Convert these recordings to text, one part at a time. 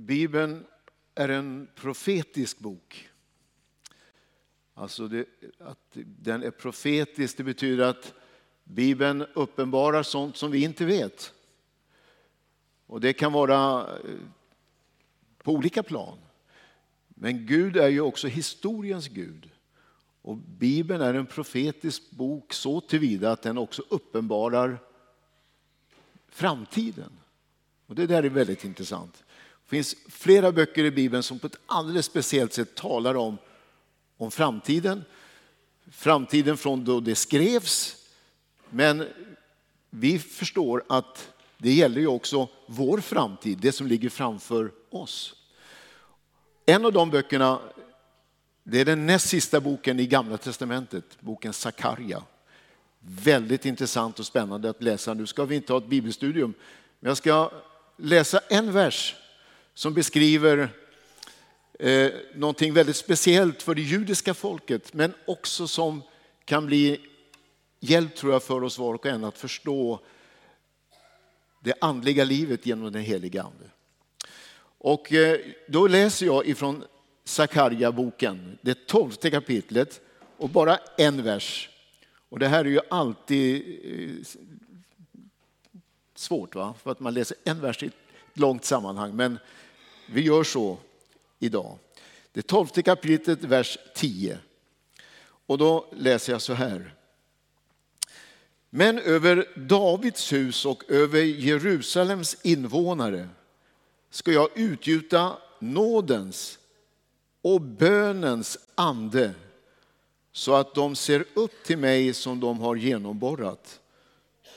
Bibeln är en profetisk bok. Alltså det, att den är profetisk, det betyder att Bibeln uppenbarar sånt som vi inte vet. Och det kan vara eh, på olika plan. Men Gud är ju också historiens Gud. Och Bibeln är en profetisk bok så tillvida att den också uppenbarar framtiden. Och det där är väldigt intressant. Det finns flera böcker i Bibeln som på ett alldeles speciellt sätt talar om, om framtiden. Framtiden från då det skrevs. Men vi förstår att det gäller ju också vår framtid, det som ligger framför oss. En av de böckerna, det är den näst sista boken i Gamla Testamentet, boken Sakarja. Väldigt intressant och spännande att läsa. Nu ska vi inte ha ett bibelstudium, men jag ska läsa en vers som beskriver eh, någonting väldigt speciellt för det judiska folket, men också som kan bli hjälp tror jag för oss var och en att förstå det andliga livet genom den heliga ande. Och eh, då läser jag ifrån Sakarja-boken, det tolfte kapitlet och bara en vers. Och det här är ju alltid eh, svårt, va? för att man läser en vers i ett långt sammanhang. Men vi gör så idag. Det tolfte kapitlet, vers 10. Och då läser jag så här. Men över Davids hus och över Jerusalems invånare ska jag utgjuta nådens och bönens ande så att de ser upp till mig som de har genomborrat.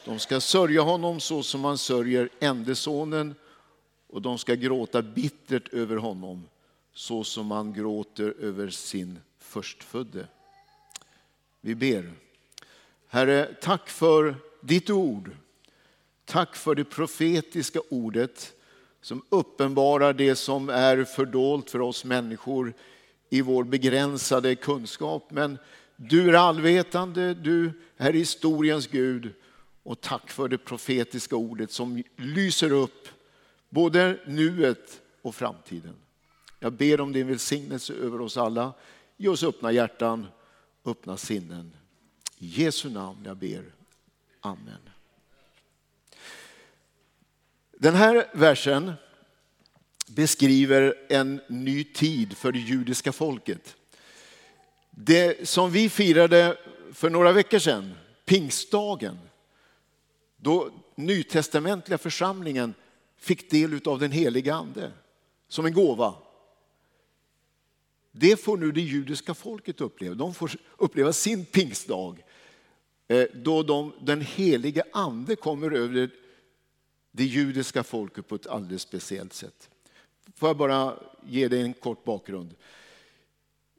De ska sörja honom så som man sörjer ändesonen och de ska gråta bittert över honom så som man gråter över sin förstfödde. Vi ber. Herre, tack för ditt ord. Tack för det profetiska ordet som uppenbarar det som är fördolt för oss människor i vår begränsade kunskap. Men du är allvetande, du är historiens Gud och tack för det profetiska ordet som lyser upp både nuet och framtiden. Jag ber om din välsignelse över oss alla. Ge oss öppna hjärtan, öppna sinnen. I Jesu namn jag ber. Amen. Den här versen beskriver en ny tid för det judiska folket. Det som vi firade för några veckor sedan, pingstdagen, då nytestamentliga församlingen fick del av den heliga ande som en gåva. Det får nu det judiska folket uppleva. De får uppleva sin pingstdag eh, då de, den heliga ande kommer över det judiska folket på ett alldeles speciellt sätt. Får jag bara ge dig en kort bakgrund.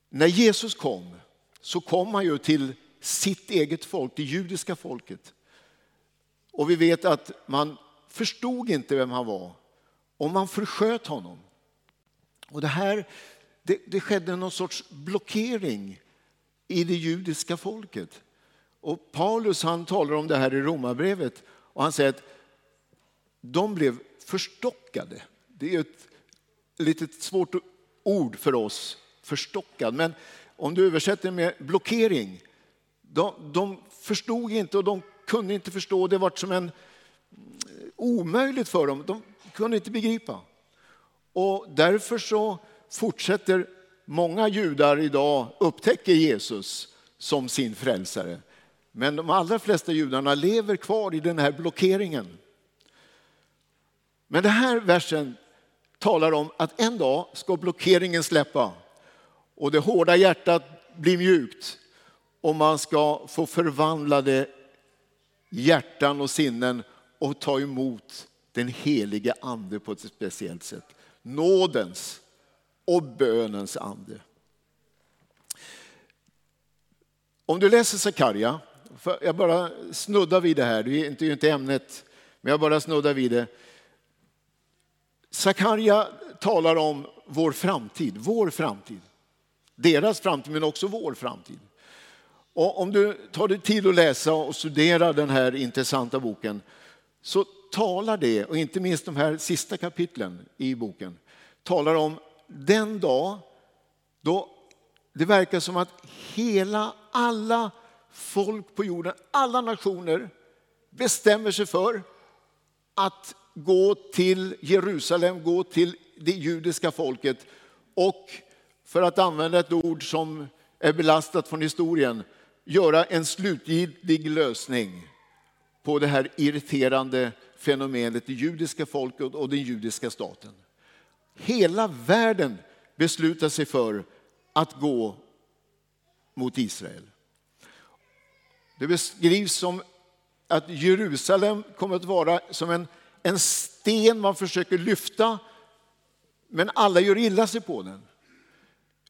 När Jesus kom så kom han ju till sitt eget folk, det judiska folket. Och vi vet att man förstod inte vem han var och man försköt honom. Och det här, det, det skedde någon sorts blockering i det judiska folket. Och Paulus han talar om det här i Romarbrevet och han säger att de blev förstockade. Det är ett lite svårt ord för oss, förstockad. Men om du översätter med blockering, de, de förstod inte och de kunde inte förstå. Det var som en omöjligt för dem. De kunde inte begripa. Och därför så fortsätter många judar idag upptäcker Jesus som sin frälsare. Men de allra flesta judarna lever kvar i den här blockeringen. Men den här versen talar om att en dag ska blockeringen släppa och det hårda hjärtat bli mjukt och man ska få förvandlade hjärtan och sinnen och ta emot den helige ande på ett speciellt sätt. Nådens och bönens ande. Om du läser Sakarja, jag bara snuddar vid det här, det är ju inte ämnet, men jag bara snuddar vid det. Sakarja talar om vår framtid, vår framtid. Deras framtid men också vår framtid. Och om du tar dig tid att läsa och studera den här intressanta boken så talar det, och inte minst de här sista kapitlen i boken, talar om den dag då det verkar som att hela, alla folk på jorden, alla nationer bestämmer sig för att gå till Jerusalem, gå till det judiska folket. Och för att använda ett ord som är belastat från historien, göra en slutgiltig lösning på det här irriterande fenomenet, det judiska folket och den judiska staten. Hela världen beslutar sig för att gå mot Israel. Det beskrivs som att Jerusalem kommer att vara som en, en sten man försöker lyfta, men alla gör illa sig på den.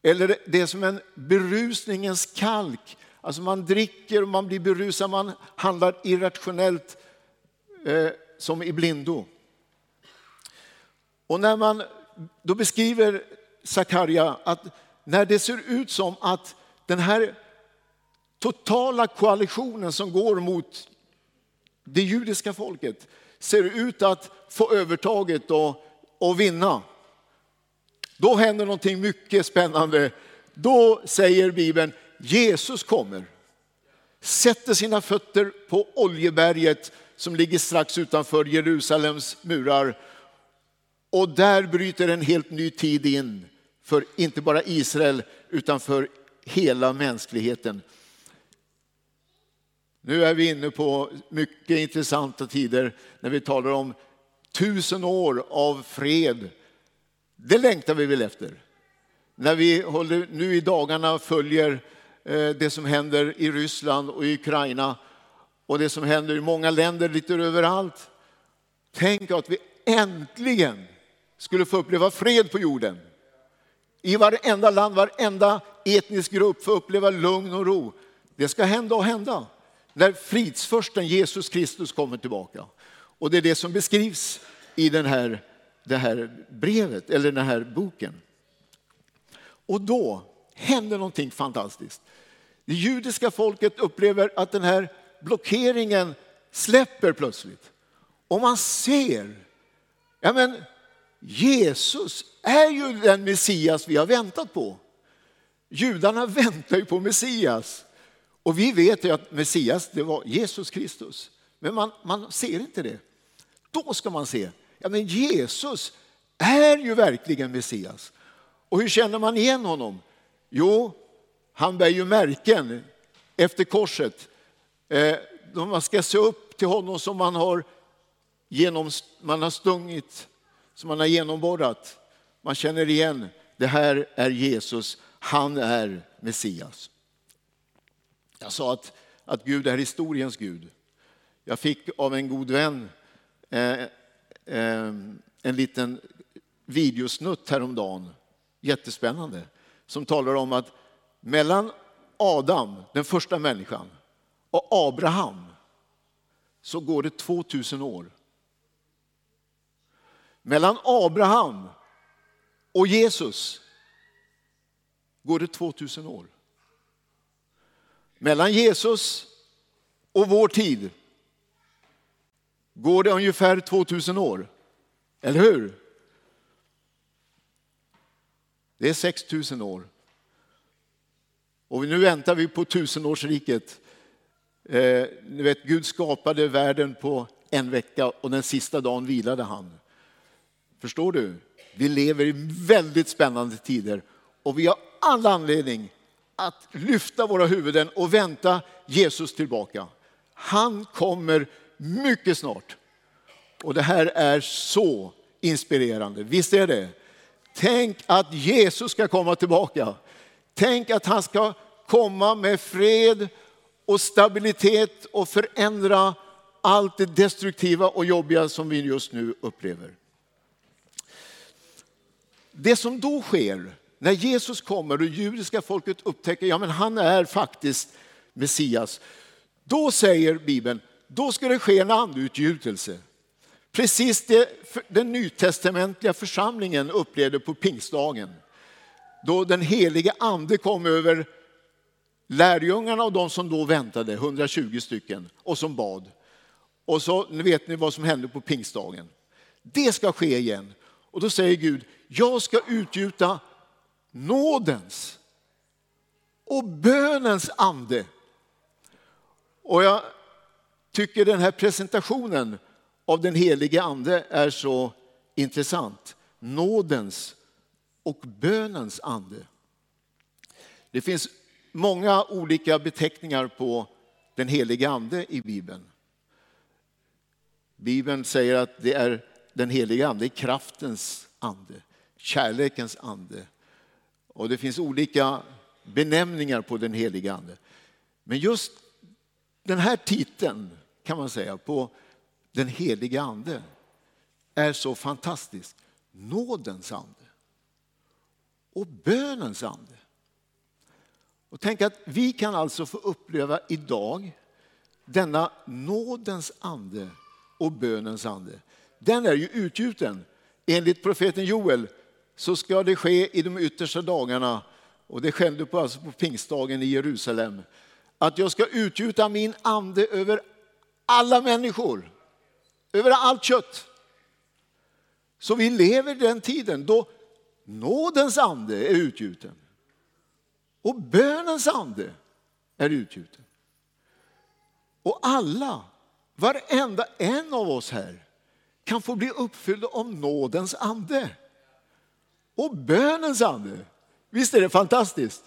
Eller det är som en berusningens kalk. Alltså man dricker och man blir berusad, man handlar irrationellt eh, som i blindo. Och när man, då beskriver Sakarja att när det ser ut som att den här totala koalitionen som går mot det judiska folket ser ut att få övertaget och, och vinna. Då händer någonting mycket spännande. Då säger Bibeln, Jesus kommer, sätter sina fötter på Oljeberget som ligger strax utanför Jerusalems murar. Och där bryter en helt ny tid in för inte bara Israel utan för hela mänskligheten. Nu är vi inne på mycket intressanta tider när vi talar om tusen år av fred. Det längtar vi väl efter. När vi håller, nu i dagarna följer eh, Eh, det som händer i Ryssland och i Ukraina och det som händer i många länder lite överallt. Tänk att vi äntligen skulle få uppleva fred på jorden. I varenda land, varenda etnisk grupp få uppleva lugn och ro. Det ska hända och hända när fridsförsten Jesus Kristus kommer tillbaka. Och det är det som beskrivs i den här, det här brevet, eller den här boken. Och då händer någonting fantastiskt. Det judiska folket upplever att den här blockeringen släpper plötsligt. Och man ser, ja men Jesus är ju den Messias vi har väntat på. Judarna väntar ju på Messias. Och vi vet ju att Messias, det var Jesus Kristus. Men man, man ser inte det. Då ska man se, ja men Jesus är ju verkligen Messias. Och hur känner man igen honom? Jo, han bär ju märken efter korset. Eh, man ska se upp till honom som man har, genom, man har stungit, som man har genomborrat. Man känner igen, det här är Jesus, han är Messias. Jag sa att, att Gud är historiens Gud. Jag fick av en god vän eh, eh, en liten videosnutt häromdagen, jättespännande, som talar om att mellan Adam, den första människan, och Abraham så går det 2000 år. Mellan Abraham och Jesus går det 2000 år. Mellan Jesus och vår tid går det ungefär 2000 år. Eller hur? Det är 6000 år. Och nu väntar vi på tusenårsriket. Eh, ni vet, Gud skapade världen på en vecka och den sista dagen vilade han. Förstår du? Vi lever i väldigt spännande tider och vi har all anledning att lyfta våra huvuden och vänta Jesus tillbaka. Han kommer mycket snart. Och det här är så inspirerande. Visst är det? Tänk att Jesus ska komma tillbaka. Tänk att han ska komma med fred och stabilitet och förändra allt det destruktiva och jobbiga som vi just nu upplever. Det som då sker när Jesus kommer och judiska folket upptäcker att ja, han är faktiskt Messias, då säger Bibeln, då ska det ske en andeutgjutelse. Precis det den nytestamentliga församlingen upplevde på pingstdagen. Då den helige ande kom över lärjungarna och de som då väntade, 120 stycken, och som bad. Och så vet ni vad som hände på pingstdagen. Det ska ske igen. Och då säger Gud, jag ska utgjuta nådens och bönens ande. Och jag tycker den här presentationen av den helige ande är så intressant. Nådens och bönens ande. Det finns många olika beteckningar på den helige ande i Bibeln. Bibeln säger att det är den helige ande, kraftens ande, kärlekens ande. Och det finns olika benämningar på den helige ande. Men just den här titeln kan man säga på den helige ande är så fantastisk. Nådens ande och bönens ande. Och tänk att vi kan alltså få uppleva idag denna nådens ande och bönens ande. Den är ju utgjuten. Enligt profeten Joel så ska det ske i de yttersta dagarna, och det skedde på, alltså på pingstdagen i Jerusalem, att jag ska utgjuta min ande över alla människor, över allt kött. Så vi lever den tiden då nådens ande är utgjuten och bönens ande är utgjuten. Och alla, varenda en av oss här kan få bli uppfyllda av nådens ande och bönens ande. Visst är det fantastiskt?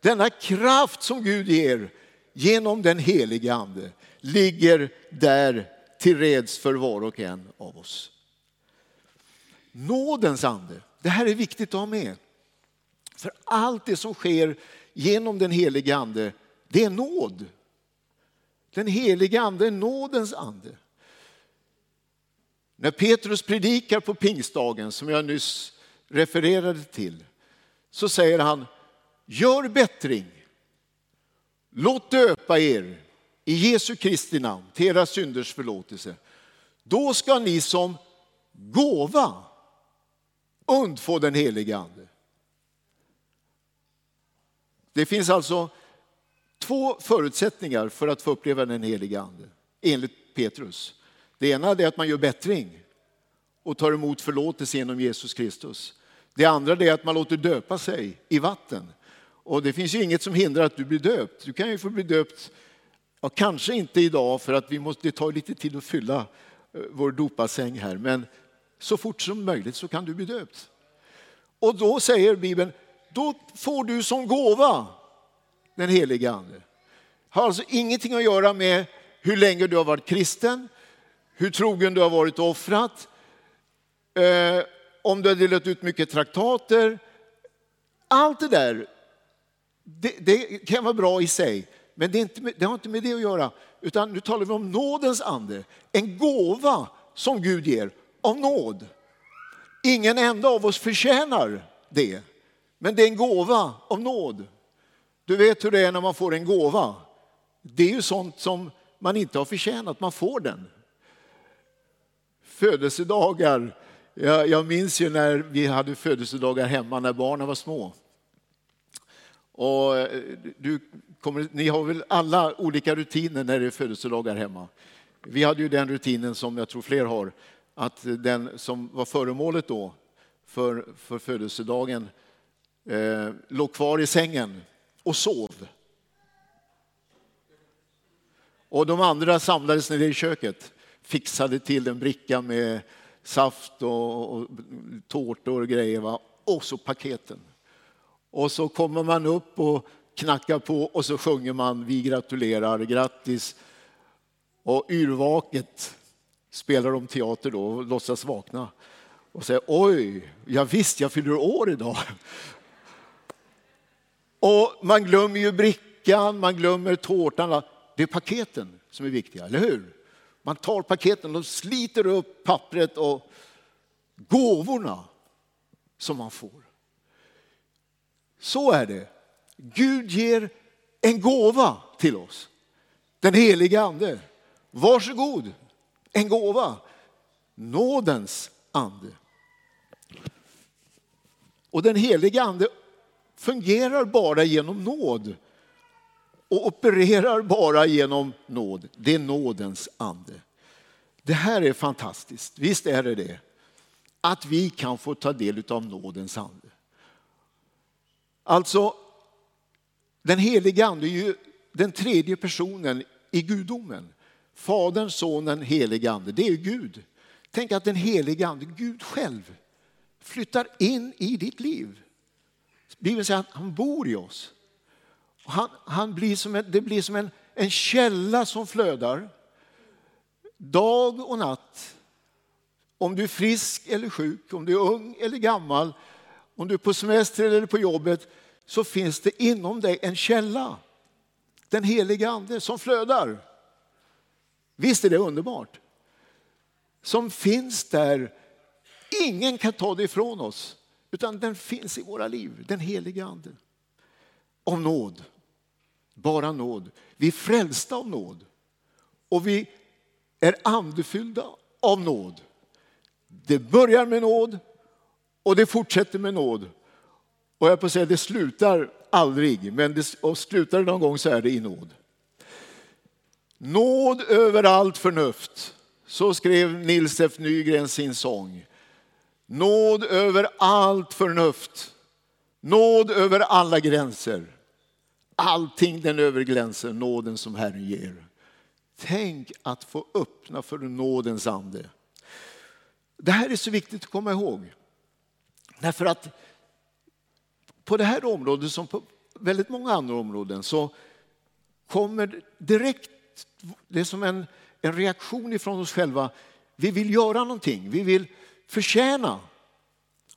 Denna kraft som Gud ger genom den helige ande ligger där till reds för var och en av oss. Nådens ande, det här är viktigt att ha med. För allt det som sker genom den helige ande, det är nåd. Den helige ande är nådens ande. När Petrus predikar på pingstdagen, som jag nyss refererade till, så säger han, gör bättring. Låt döpa er i Jesu Kristi namn till era synders förlåtelse. Då ska ni som gåva undfå den helige ande. Det finns alltså två förutsättningar för att få uppleva den helige ande, enligt Petrus. Det ena är att man gör bättring och tar emot förlåtelse genom Jesus Kristus. Det andra är att man låter döpa sig i vatten. Och det finns ju inget som hindrar att du blir döpt. Du kan ju få bli döpt, ja, kanske inte idag för att vi måste, det tar lite tid att fylla eh, vår dopassäng här, men så fort som möjligt så kan du bli döpt. Och då säger Bibeln, då får du som gåva den heliga Ande. Har alltså ingenting att göra med hur länge du har varit kristen, hur trogen du har varit och offrat, eh, om du har delat ut mycket traktater. Allt det där, det, det kan vara bra i sig, men det, inte, det, har inte med det att göra. Utan nu talar vi om nådens ande, en gåva som Gud ger av nåd. Ingen enda av oss förtjänar det, men det är en gåva av nåd. Du vet hur det är när man får en gåva. Det är ju sånt som man inte har förtjänat, man får den. Födelsedagar, jag, jag minns ju när vi hade födelsedagar hemma när barnen var små. Och eh, du kommer, ni har väl alla olika rutiner när det är födelsedagar hemma. Vi hade ju den rutinen som jag tror fler har, att den som var föremålet då för, för födelsedagen eh, låg kvar i sängen och sov. Och de andra samlades nere i köket, fixade till en bricka med saft och, och tårtor och grejer. Va? Och så paketen. Och så kommer man upp och knackar på och så sjunger man Vi gratulerar, grattis. Och yrvaket spelar de teater då och låtsas vakna. Och säger oj, ja visst jag fyller år idag. Och man glömmer ju brickan, man glömmer tårtan. Det är paketen som är viktiga, eller hur? Man tar paketen de sliter upp pappret och gåvorna som man får. Så är det. Gud ger en gåva till oss. Den heliga ande. Varsågod, en gåva. Nådens ande. Och den heliga ande fungerar bara genom nåd och opererar bara genom nåd. Det är nådens ande. Det här är fantastiskt, visst är det det. att vi kan få ta del av nådens ande. Alltså, den helige ande är ju den tredje personen i gudomen. Fadern, sonen, helige ande. Det är Gud. Tänk att den helige ande, Gud själv, flyttar in i ditt liv. Bibeln säger att han bor i oss. Han, han blir som en, det blir som en, en källa som flödar dag och natt. Om du är frisk eller sjuk, om du är ung eller gammal, om du är på semester eller på jobbet, så finns det inom dig en källa. Den heliga ande som flödar. Visst är det underbart? Som finns där. Ingen kan ta det ifrån oss, utan den finns i våra liv, den heliga ande. Av nåd, bara nåd. Vi är frälsta av nåd och vi är andefyllda av nåd. Det börjar med nåd och det fortsätter med nåd. Och jag på att säga, det slutar aldrig, men det, och slutar det någon gång så är det i nåd. Nåd över allt förnuft. Så skrev Nils F Nygren sin sång. Nåd över allt förnuft. Nåd över alla gränser. Allting den överglänser nåden som Herren ger. Tänk att få öppna för nådens ande. Det här är så viktigt att komma ihåg. Därför att på det här området som på väldigt många andra områden så kommer direkt, det är som en, en reaktion ifrån oss själva. Vi vill göra någonting, vi vill förtjäna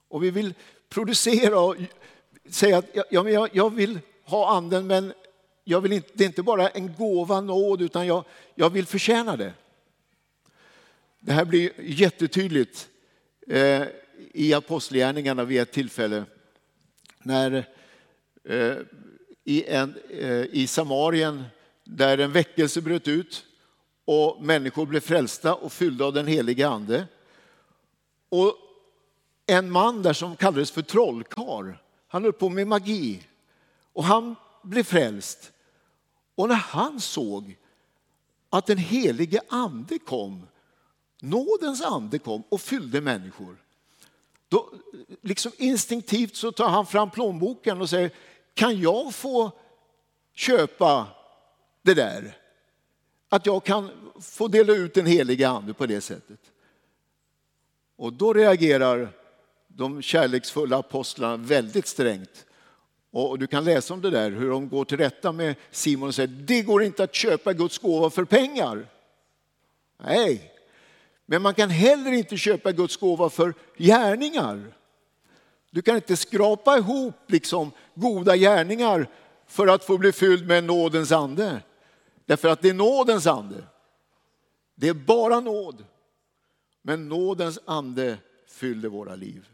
och vi vill producera och säga att ja, jag, jag vill ha anden men jag vill inte, det är inte bara en gåva, nåd, utan jag, jag vill förtjäna det. Det här blir jättetydligt eh, i Apostlagärningarna vid ett tillfälle när eh, i, en, eh, i Samarien där en väckelse bröt ut och människor blev frälsta och fyllda av den heliga ande. Och en man där som kallades för trollkar, han höll på med magi och han blev frälst. Och när han såg att den helige ande kom, nådens ande kom och fyllde människor. Då, liksom instinktivt så tar han fram plånboken och säger, kan jag få köpa det där? Att jag kan få dela ut den heliga ande på det sättet. Och då reagerar de kärleksfulla apostlarna väldigt strängt. Och du kan läsa om det där, hur de går till rätta med Simon och säger, det går inte att köpa Guds gåva för pengar. Nej, men man kan heller inte köpa Guds gåva för gärningar. Du kan inte skrapa ihop liksom goda gärningar för att få bli fylld med nådens ande. Därför att det är nådens ande. Det är bara nåd. Men nådens ande fyller våra liv.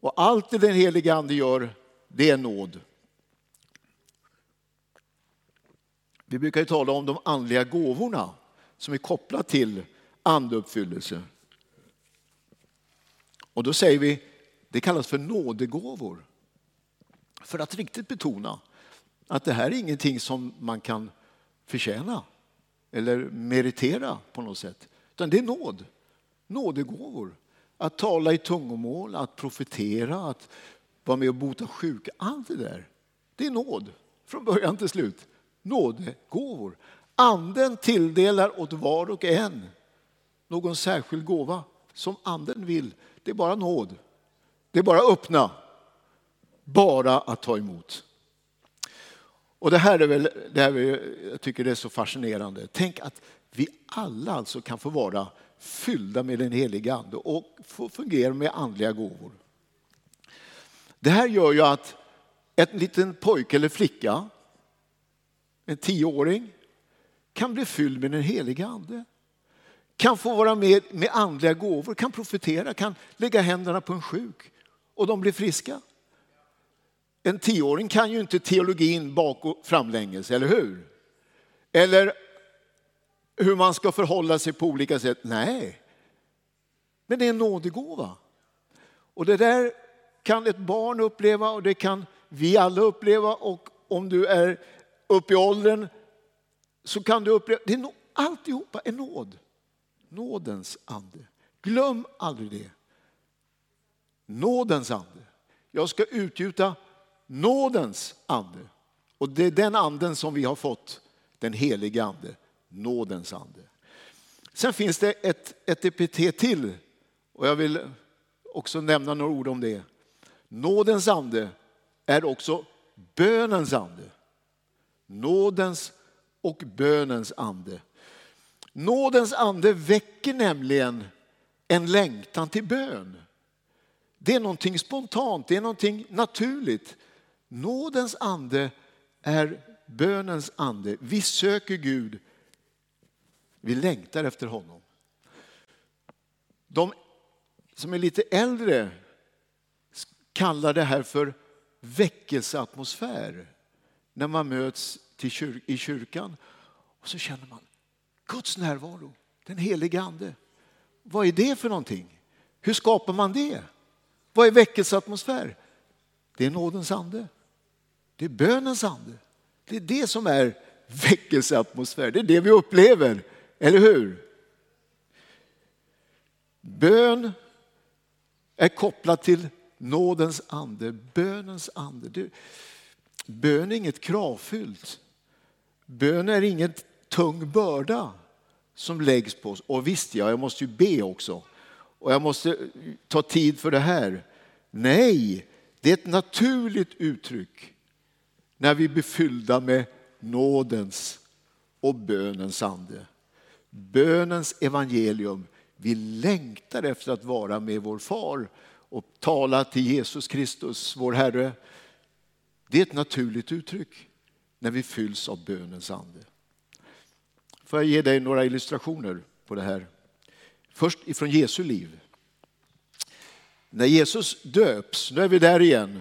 Och allt det den helige ande gör, det är nåd. Vi brukar ju tala om de andliga gåvorna som är kopplat till andeuppfyllelse. Och då säger vi, det kallas för nådegåvor. För att riktigt betona att det här är ingenting som man kan förtjäna eller meritera på något sätt. Utan det är nåd, nådegåvor. Att tala i tungomål, att profetera, att vara med och bota sjuka. Allt det där, det är nåd från början till slut. Nådegåvor. Anden tilldelar åt var och en någon särskild gåva som anden vill. Det är bara nåd. Det är bara öppna. Bara att ta emot. Och det här är väl, det här jag tycker det är så fascinerande. Tänk att vi alla alltså kan få vara fyllda med den heliga ande och få fungera med andliga gåvor. Det här gör ju att en liten pojke eller flicka, en tioåring, kan bli fylld med den heliga ande. Kan få vara med med andliga gåvor, kan profetera, kan lägga händerna på en sjuk och de blir friska. En tioåring kan ju inte teologin bak och framlänges, eller hur? Eller hur man ska förhålla sig på olika sätt. Nej, men det är en nådegåva. Och det där kan ett barn uppleva och det kan vi alla uppleva. Och om du är uppe i åldern så kan du uppleva, det är no, alltihopa är nåd. Nådens ande. Glöm aldrig det. Nådens ande. Jag ska utgjuta nådens ande. Och det är den anden som vi har fått, den helige ande, nådens ande. Sen finns det ett, ett epitet till och jag vill också nämna några ord om det. Nådens ande är också bönens ande. Nådens och bönens ande. Nådens ande väcker nämligen en längtan till bön. Det är någonting spontant, det är någonting naturligt. Nådens ande är bönens ande. Vi söker Gud, vi längtar efter honom. De som är lite äldre kallar det här för väckelseatmosfär. När man möts till i kyrkan och så känner man Guds närvaro, den helige ande. Vad är det för någonting? Hur skapar man det? Vad är väckelseatmosfär? Det är nådens ande. Det är bönens ande. Det är det som är väckelseatmosfär. Det är det vi upplever, eller hur? Bön är kopplat till nådens ande, bönens ande. Du, bön är inget kravfyllt. Bön är ingen tung börda som läggs på oss. Och visst, ja, jag måste ju be också. Och jag måste eh, ta tid för det här. Nej, det är ett naturligt uttryck när vi blir fyllda med nådens och bönens ande. Bönens evangelium. Vi längtar efter att vara med vår far och tala till Jesus Kristus, vår Herre. Det är ett naturligt uttryck när vi fylls av bönens ande. Får jag ge dig några illustrationer på det här? Först ifrån Jesu liv. När Jesus döps, nu är vi där igen,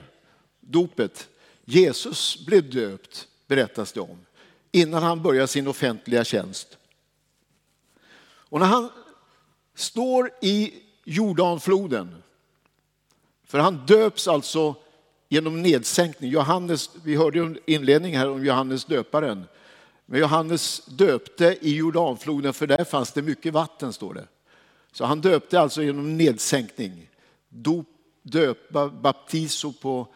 dopet. Jesus blev döpt, berättas det om, innan han börjar sin offentliga tjänst. Och när han står i Jordanfloden, för han döps alltså genom nedsänkning. Johannes, vi hörde en inledning här om Johannes döparen. Men Johannes döpte i Jordanfloden för där fanns det mycket vatten står det. Så han döpte alltså genom nedsänkning. Dop, döpa, baptiso på,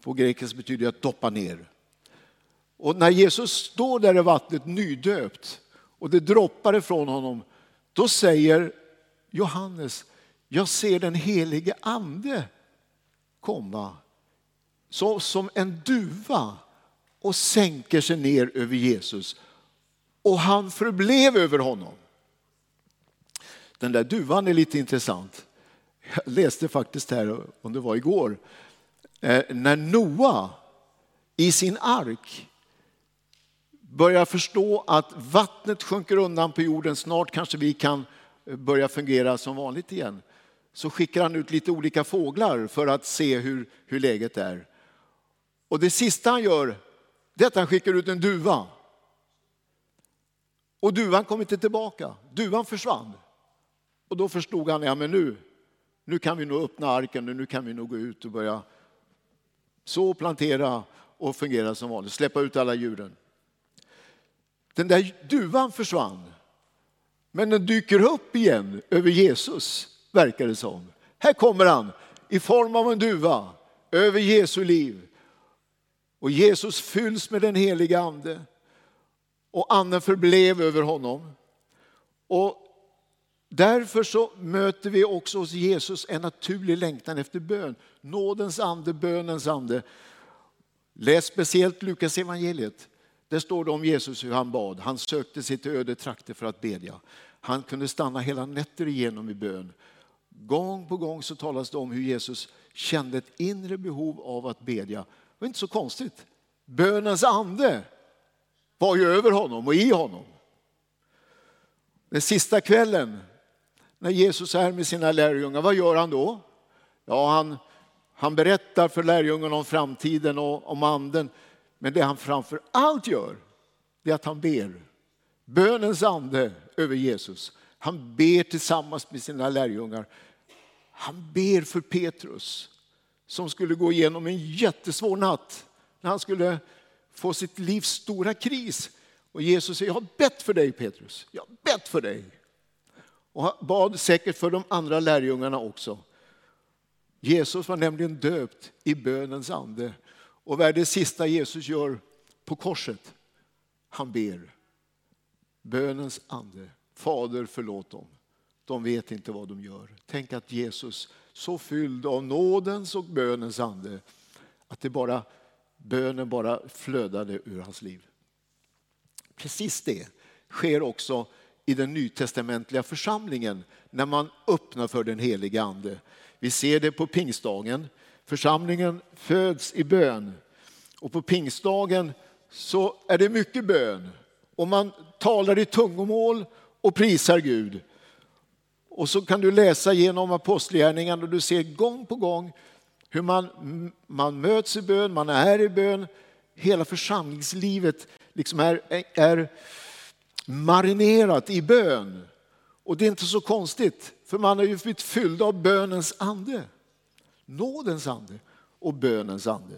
på grekiska betyder att doppa ner. Och när Jesus står där i vattnet nydöpt och det droppar ifrån honom, då säger Johannes, jag ser den helige ande komma så som en duva och sänker sig ner över Jesus. Och han förblev över honom. Den där duvan är lite intressant. Jag läste faktiskt här, om det var igår, eh, när Noa i sin ark börjar förstå att vattnet sjunker undan på jorden, snart kanske vi kan börja fungera som vanligt igen. Så skickar han ut lite olika fåglar för att se hur, hur läget är. Och det sista han gör, det är att han skickar ut en duva. Och duvan kom inte tillbaka, duvan försvann. Och då förstod han, ja men nu, nu kan vi nog öppna arken och nu kan vi nog gå ut och börja så plantera och fungera som vanligt, släppa ut alla djuren. Den där duvan försvann. Men den dyker upp igen över Jesus, verkar det som. Här kommer han i form av en duva över Jesu liv. Och Jesus fylls med den heliga ande. Och anden förblev över honom. Och därför så möter vi också hos Jesus en naturlig längtan efter bön. Nådens ande, bönens ande. Läs speciellt Lukas evangeliet. Där står det om Jesus hur han bad. Han sökte sig till öde trakter för att bedja. Han kunde stanna hela nätter igenom i bön. Gång på gång så talas det om hur Jesus kände ett inre behov av att bedja. Det var inte så konstigt. Bönens ande var ju över honom och i honom. Den sista kvällen när Jesus är med sina lärjungar, vad gör han då? Ja, han, han berättar för lärjungarna om framtiden och om anden. Men det han framför allt gör, det är att han ber. Bönens ande över Jesus. Han ber tillsammans med sina lärjungar. Han ber för Petrus som skulle gå igenom en jättesvår natt när han skulle få sitt livs stora kris. Och Jesus säger, jag har bett för dig Petrus, jag har bett för dig. och han bad säkert för de andra lärjungarna också. Jesus var nämligen döpt i bönens ande. Och vad är det sista Jesus gör på korset? Han ber. Bönens ande. Fader förlåt dem. De vet inte vad de gör. Tänk att Jesus, så fylld av nådens och bönens ande, att det bara, bönen bara flödade ur hans liv. Precis det sker också i den nytestamentliga församlingen när man öppnar för den heliga ande. Vi ser det på pingstdagen. Församlingen föds i bön och på pingstdagen så är det mycket bön och man talar i tungomål och prisar Gud. Och så kan du läsa genom apostlagärningarna och du ser gång på gång hur man, man möts i bön, man är i bön. Hela församlingslivet liksom är, är marinerat i bön. Och det är inte så konstigt, för man har ju blivit fylld av bönens ande. Nådens ande och bönens ande.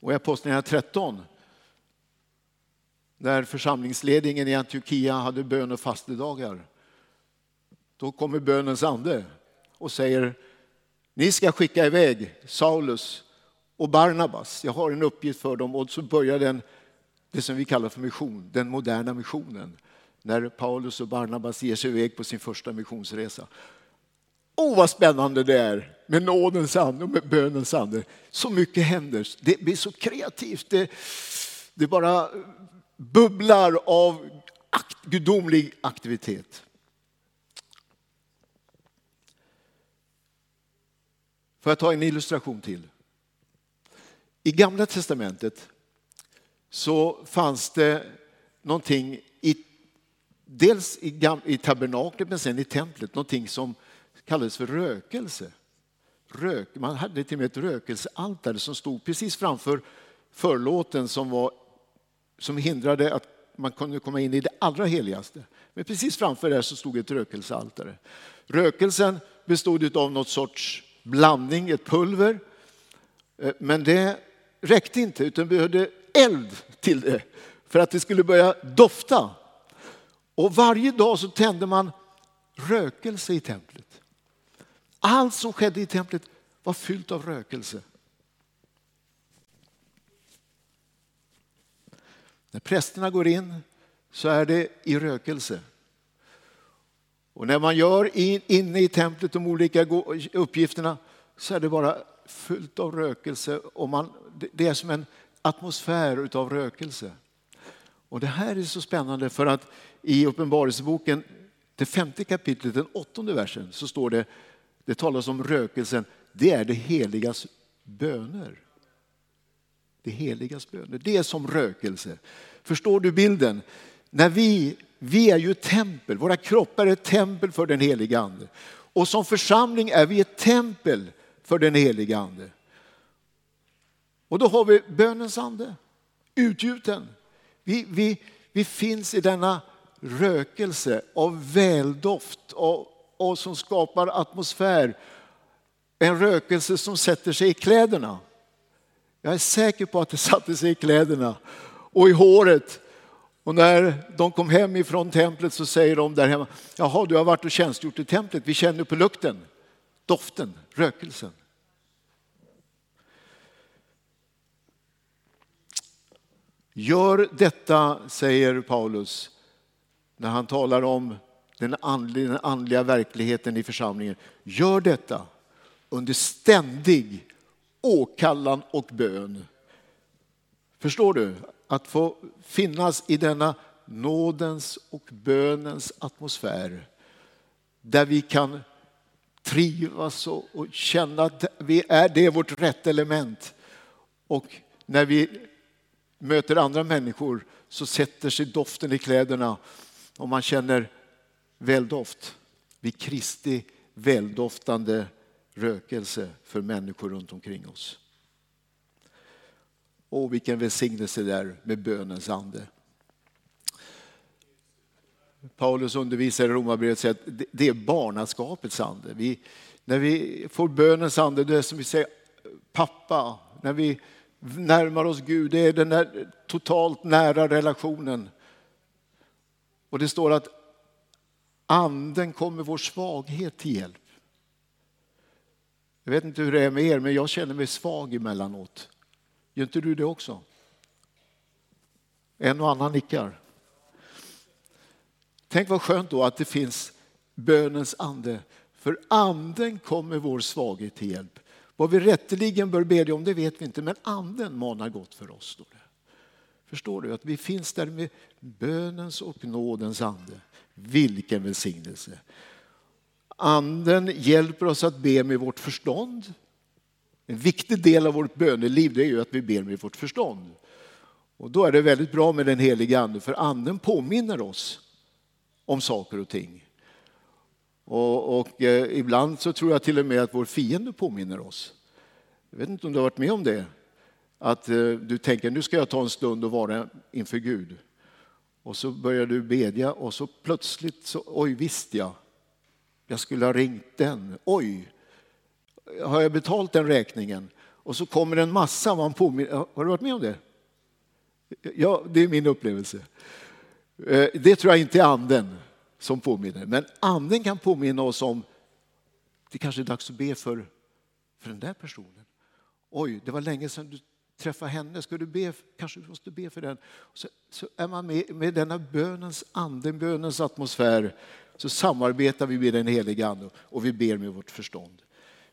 Och i Apostlagärningarna 13, när församlingsledningen i Antiochia hade bön och fastedagar, då kommer bönens ande och säger ni ska skicka iväg Saulus och Barnabas. Jag har en uppgift för dem och så börjar den, det som vi kallar för mission, den moderna missionen. När Paulus och Barnabas ger sig iväg på sin första missionsresa. Åh, oh, vad spännande det är med nådens ande och med bönens ande. Så mycket händer. Det blir så kreativt. Det, det bara bubblar av akt, gudomlig aktivitet. Får jag ta en illustration till? I Gamla Testamentet så fanns det någonting i, dels i, i tabernaklet men sen i templet, någonting som kallades för rökelse. Rök, man hade till och med ett rökelsealtare som stod precis framför förlåten som, var, som hindrade att man kunde komma in i det allra heligaste. Men precis framför det så stod ett rökelsealtare. Rökelsen bestod av något sorts blandning, ett pulver. Eh, men det räckte inte utan behövde eld till det för att det skulle börja dofta. Och varje dag så tände man rökelse i templet. Allt som skedde i templet var fyllt av rökelse. När prästerna går in så är det i rökelse. Och när man gör inne i templet de olika uppgifterna så är det bara fullt av rökelse och man, det är som en atmosfär av rökelse. Och det här är så spännande för att i Uppenbarelseboken, det femte kapitlet, den åttonde versen, så står det, det talas om rökelsen, det är det heligas böner. Det heligas böner, det är som rökelse. Förstår du bilden? När vi, vi är ju ett tempel, våra kroppar är ett tempel för den heliga ande. Och som församling är vi ett tempel för den heliga ande. Och då har vi bönens ande, utgjuten. Vi, vi, vi finns i denna rökelse av väldoft och, och som skapar atmosfär. En rökelse som sätter sig i kläderna. Jag är säker på att det satte sig i kläderna och i håret. Och när de kom hem ifrån templet så säger de där hemma, jaha du har varit och tjänstgjort i templet, vi känner på lukten, doften, rökelsen. Gör detta, säger Paulus, när han talar om den andliga, den andliga verkligheten i församlingen. Gör detta under ständig åkallan och bön. Förstår du? Att få finnas i denna nådens och bönens atmosfär där vi kan trivas och, känna att vi är, det är vårt rätt element. Och när vi möter andra människor så sätter sig doften i kläderna och man känner väldoft. Vid Kristi väldoftande rökelse för människor runt omkring oss. Och vilken välsignelse där med bönens ande. Paulus undervisar i Romarbrevet säger att det är barnaskapets ande. Vi, när vi får bönens ande, det är som vi säger pappa, när vi närmar oss Gud, det är den där totalt nära relationen. Och det står att anden kommer vår svaghet till hjälp. Jag vet inte hur det är med er, men jag känner mig svag emellanåt. Gör inte du det också? En och annan nickar. Tänk vad skönt då att det finns bönens ande. För anden kommer vår svaghet till hjälp. Vad vi rätteligen bör bedja om det vet vi inte, men anden manar gott för oss. Står det. Förstår du att vi finns där med bönens och nådens ande. Vilken välsignelse. Anden hjälper oss att be med vårt förstånd. En viktig del av vårt böneliv är ju att vi ber med vårt förstånd. Och då är det väldigt bra med den heliga ande för anden påminner oss om saker och ting. Och, och eh, ibland så tror jag till och med att vår fiende påminner oss. Jag vet inte om du har varit med om det? Att eh, du tänker nu ska jag ta en stund och vara inför Gud. Och så börjar du bedja och så plötsligt så, oj visst ja, jag skulle ha ringt den. Oj, har jag betalt den räkningen? Och så kommer en massa man påminner. Har du varit med om det? Ja, det är min upplevelse. Eh, det tror jag inte är anden som påminner. Men anden kan påminna oss om det kanske är dags att be för, för den där personen. Oj, det var länge sedan du träffade henne. Ska du be? Kanske du måste be för den. Så, så är man med, med denna bönens ande, bönens atmosfär så samarbetar vi med den heliga ande och vi ber med vårt förstånd.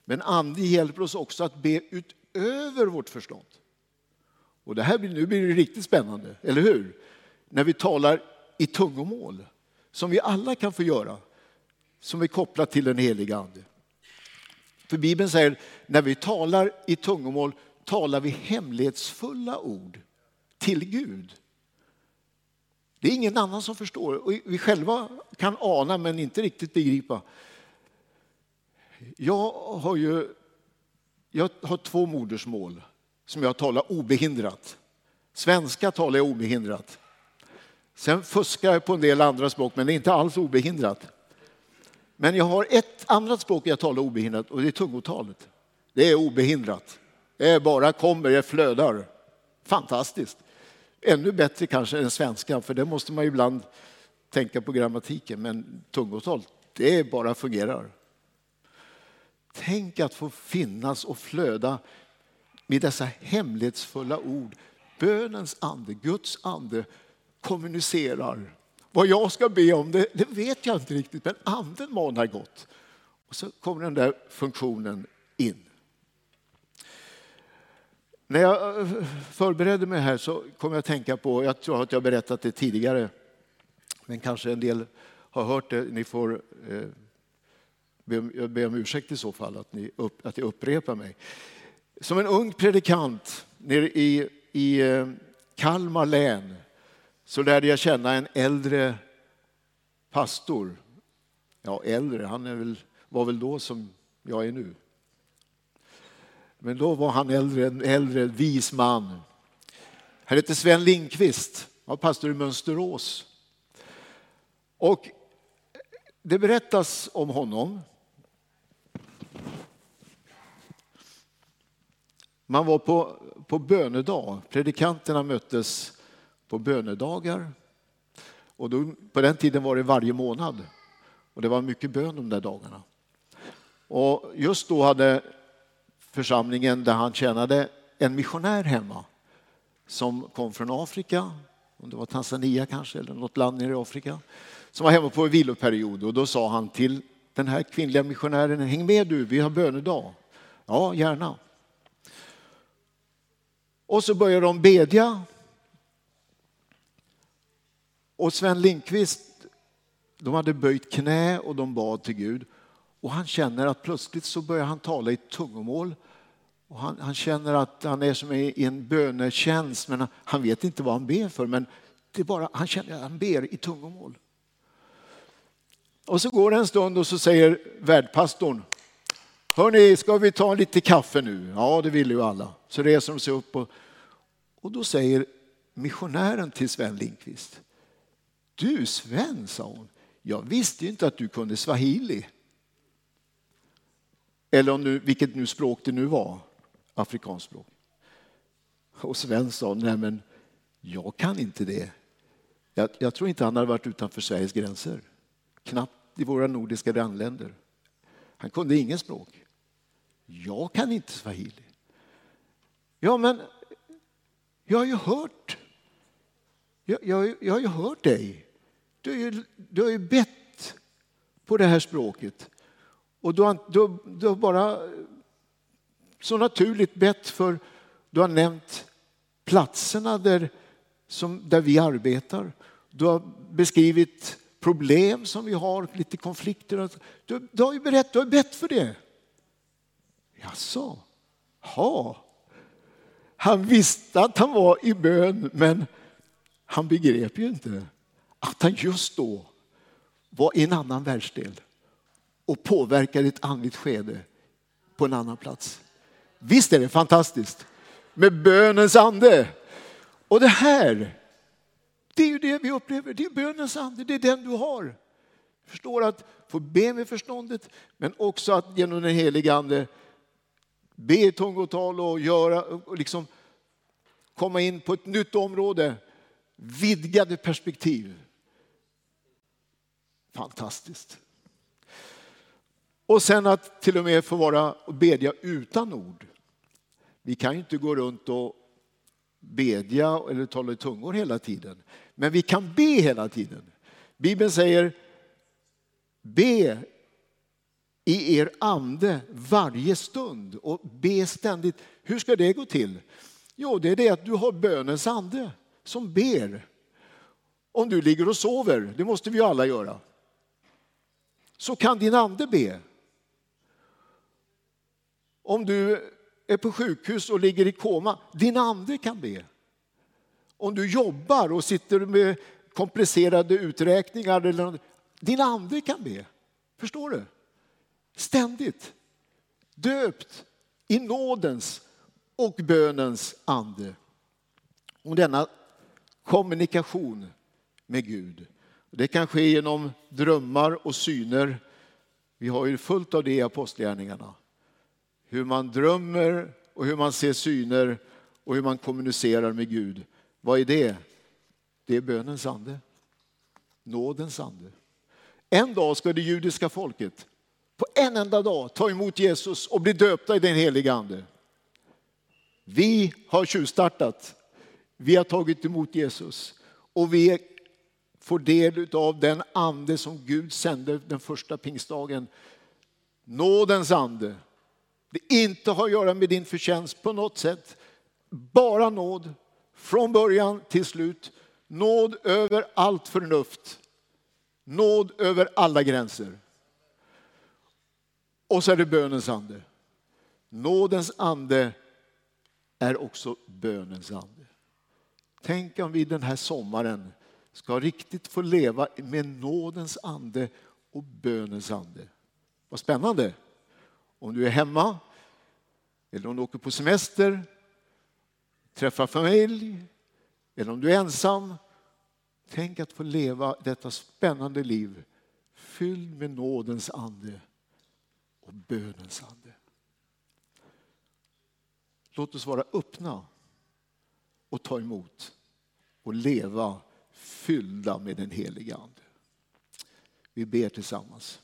Men ande hjälper oss också att be utöver vårt förstånd. Och det här blir, nu blir det riktigt spännande, eller hur? När vi talar i tungomål som vi alla kan få göra, som är kopplat till den heliga Ande. För Bibeln säger när vi talar i tungomål talar vi hemlighetsfulla ord till Gud. Det är ingen annan som förstår. Och vi själva kan ana men inte riktigt begripa. Jag har ju jag har två modersmål som jag talar obehindrat. Svenska talar jag obehindrat. Sen fuskar jag på en del andra språk, men det är inte alls obehindrat. Men jag har ett annat språk jag talar obehindrat och det är tungotalet. Det är obehindrat. Det bara kommer, det flödar. Fantastiskt. Ännu bättre kanske än svenska, för det måste man ibland tänka på grammatiken. Men tungotal, det bara fungerar. Tänk att få finnas och flöda med dessa hemlighetsfulla ord. Bönens ande, Guds ande kommunicerar. Vad jag ska be om det, det vet jag inte riktigt, men anden manar gott. Och så kommer den där funktionen in. När jag eh, förberedde mig här så kom jag att tänka på, jag tror att jag berättat det tidigare, men kanske en del har hört det. Ni får eh, jag ber om ursäkt i så fall att, ni upp, att jag upprepar mig. Som en ung predikant nere i, i eh, Kalmar län så lärde jag känna en äldre pastor. Ja, äldre, han är väl, var väl då som jag är nu. Men då var han äldre, en äldre vis man. Han hette Sven Lindqvist, var pastor i Mönsterås. Och det berättas om honom. Man var på, på bönedag, predikanterna möttes på bönedagar. Och då, på den tiden var det varje månad. Och det var mycket bön de där dagarna. Och just då hade församlingen där han tjänade en missionär hemma som kom från Afrika, om det var Tanzania kanske, eller något land nere i Afrika, som var hemma på en viloperiod. Och då sa han till den här kvinnliga missionären, häng med du, vi har bönedag. Ja, gärna. Och så började de bedja och Sven Lindqvist, de hade böjt knä och de bad till Gud. Och han känner att plötsligt så börjar han tala i tungomål. Och han, han känner att han är som i en bönetjänst, men han vet inte vad han ber för. Men det är bara, han känner att han ber i tungomål. Och så går det en stund och så säger värdpastorn, Hörni, ska vi ta lite kaffe nu? Ja, det vill ju alla. Så reser de sig upp och, och då säger missionären till Sven Lindqvist, du Sven, sa hon, jag visste inte att du kunde swahili. Eller om du, vilket nu språk det nu var, afrikanskt språk. Och Sven sa, nej men jag kan inte det. Jag, jag, tror inte han hade varit utanför Sveriges gränser. Knappt i våra nordiska grannländer. Han kunde inget språk. Jag kan inte swahili. Ja, men jag har ju hört. Jag, jag, jag har ju hört dig. Du, har ju, du har ju bett på det här språket. Och du har, du, du har bara så naturligt bett för, du har nämnt platserna där, som, där vi arbetar. Du har beskrivit problem som vi har, lite konflikter. Du, du har ju berättat, du har bett för det. Jaså? ha. Han visste att han var i bön, men han begrep ju inte att han just då var i en annan världsdel och påverkade ett andligt skede på en annan plats. Visst är det fantastiskt med bönens ande. Och det här, det är ju det vi upplever. Det är bönens ande, det är den du har. Förstår att få be med förståndet, men också att genom den helige ande be i tungotal och göra, och liksom komma in på ett nytt område. Vidgade perspektiv. Fantastiskt. Och sen att till och med få vara och bedja utan ord. Vi kan ju inte gå runt och bedja eller tala i tungor hela tiden. Men vi kan be hela tiden. Bibeln säger be i er ande varje stund och be ständigt. Hur ska det gå till? Jo, det är det att du har bönens ande som ber. Om du ligger och sover, det måste vi alla göra, så kan din ande be. Om du är på sjukhus och ligger i koma, din ande kan be. Om du jobbar och sitter med komplicerade uträkningar, eller din ande kan be. Förstår du? Ständigt. Döpt i nådens och bönens ande. Och denna kommunikation med Gud. Det kan ske genom drömmar och syner. Vi har ju fullt av det i apostlagärningarna. Hur man drömmer och hur man ser syner och hur man kommunicerar med Gud. Vad är det? Det är bönens ande. Nådens ande. En dag ska det judiska folket på en enda dag ta emot Jesus och bli döpta i den heliga ande. Vi har tjuvstartat. Vi har tagit emot Jesus och vi får del av den ande som Gud sände den första pingstdagen. Nådens ande. Det inte har att göra med din förtjänst på något sätt. Bara nåd från början till slut. Nåd över allt förnuft. Nåd över alla gränser. Och så är det bönens ande. Nådens ande är också bönens ande. Tänk om vi den här sommaren ska riktigt få leva med nådens ande och bönens ande. Vad spännande! Om du är hemma eller om du åker på semester, träffar familj eller om du är ensam. Tänk att få leva detta spännande liv fylld med nådens ande och bönens ande. Låt oss vara öppna och ta emot och leva fyllda med den heliga Ande. Vi ber tillsammans.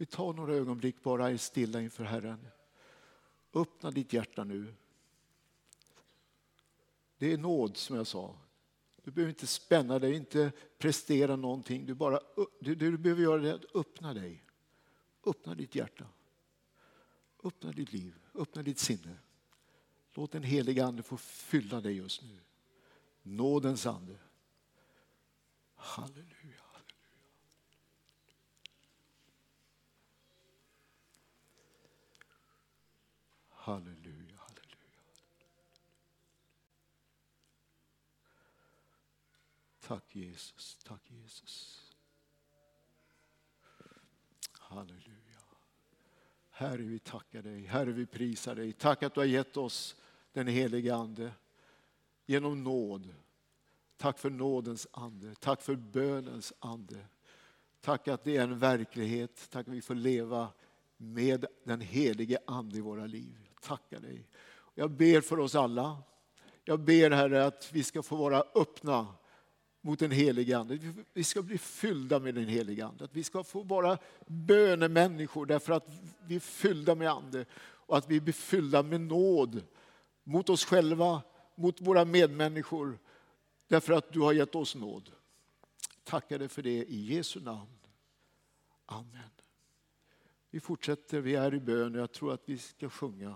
Vi tar några ögonblick bara stilla inför Herren. Öppna ditt hjärta nu. Det är nåd som jag sa. Du behöver inte spänna dig, inte prestera någonting. Du, bara, du, du behöver göra det att öppna dig. Öppna ditt hjärta. Öppna ditt liv, öppna ditt sinne. Låt den heliga Ande få fylla dig just nu. Nådens ande. Halleluja. Halleluja, halleluja. Tack Jesus, tack Jesus. Halleluja. Herre, vi tackar dig. Herre, vi prisar dig. Tack att du har gett oss den helige Ande genom nåd. Tack för nådens ande. Tack för bönens ande. Tack att det är en verklighet. Tack att vi får leva med den helige ande i våra liv. Tackar dig. Jag ber för oss alla. Jag ber Herre att vi ska få vara öppna mot den helige Ande. Vi ska bli fyllda med den helige Ande. Att vi ska få vara bönemänniskor därför att vi är fyllda med Ande. Och att vi blir fyllda med nåd mot oss själva, mot våra medmänniskor. Därför att du har gett oss nåd. Tackar dig för det i Jesu namn. Amen. Vi fortsätter, vi är i bön och jag tror att vi ska sjunga.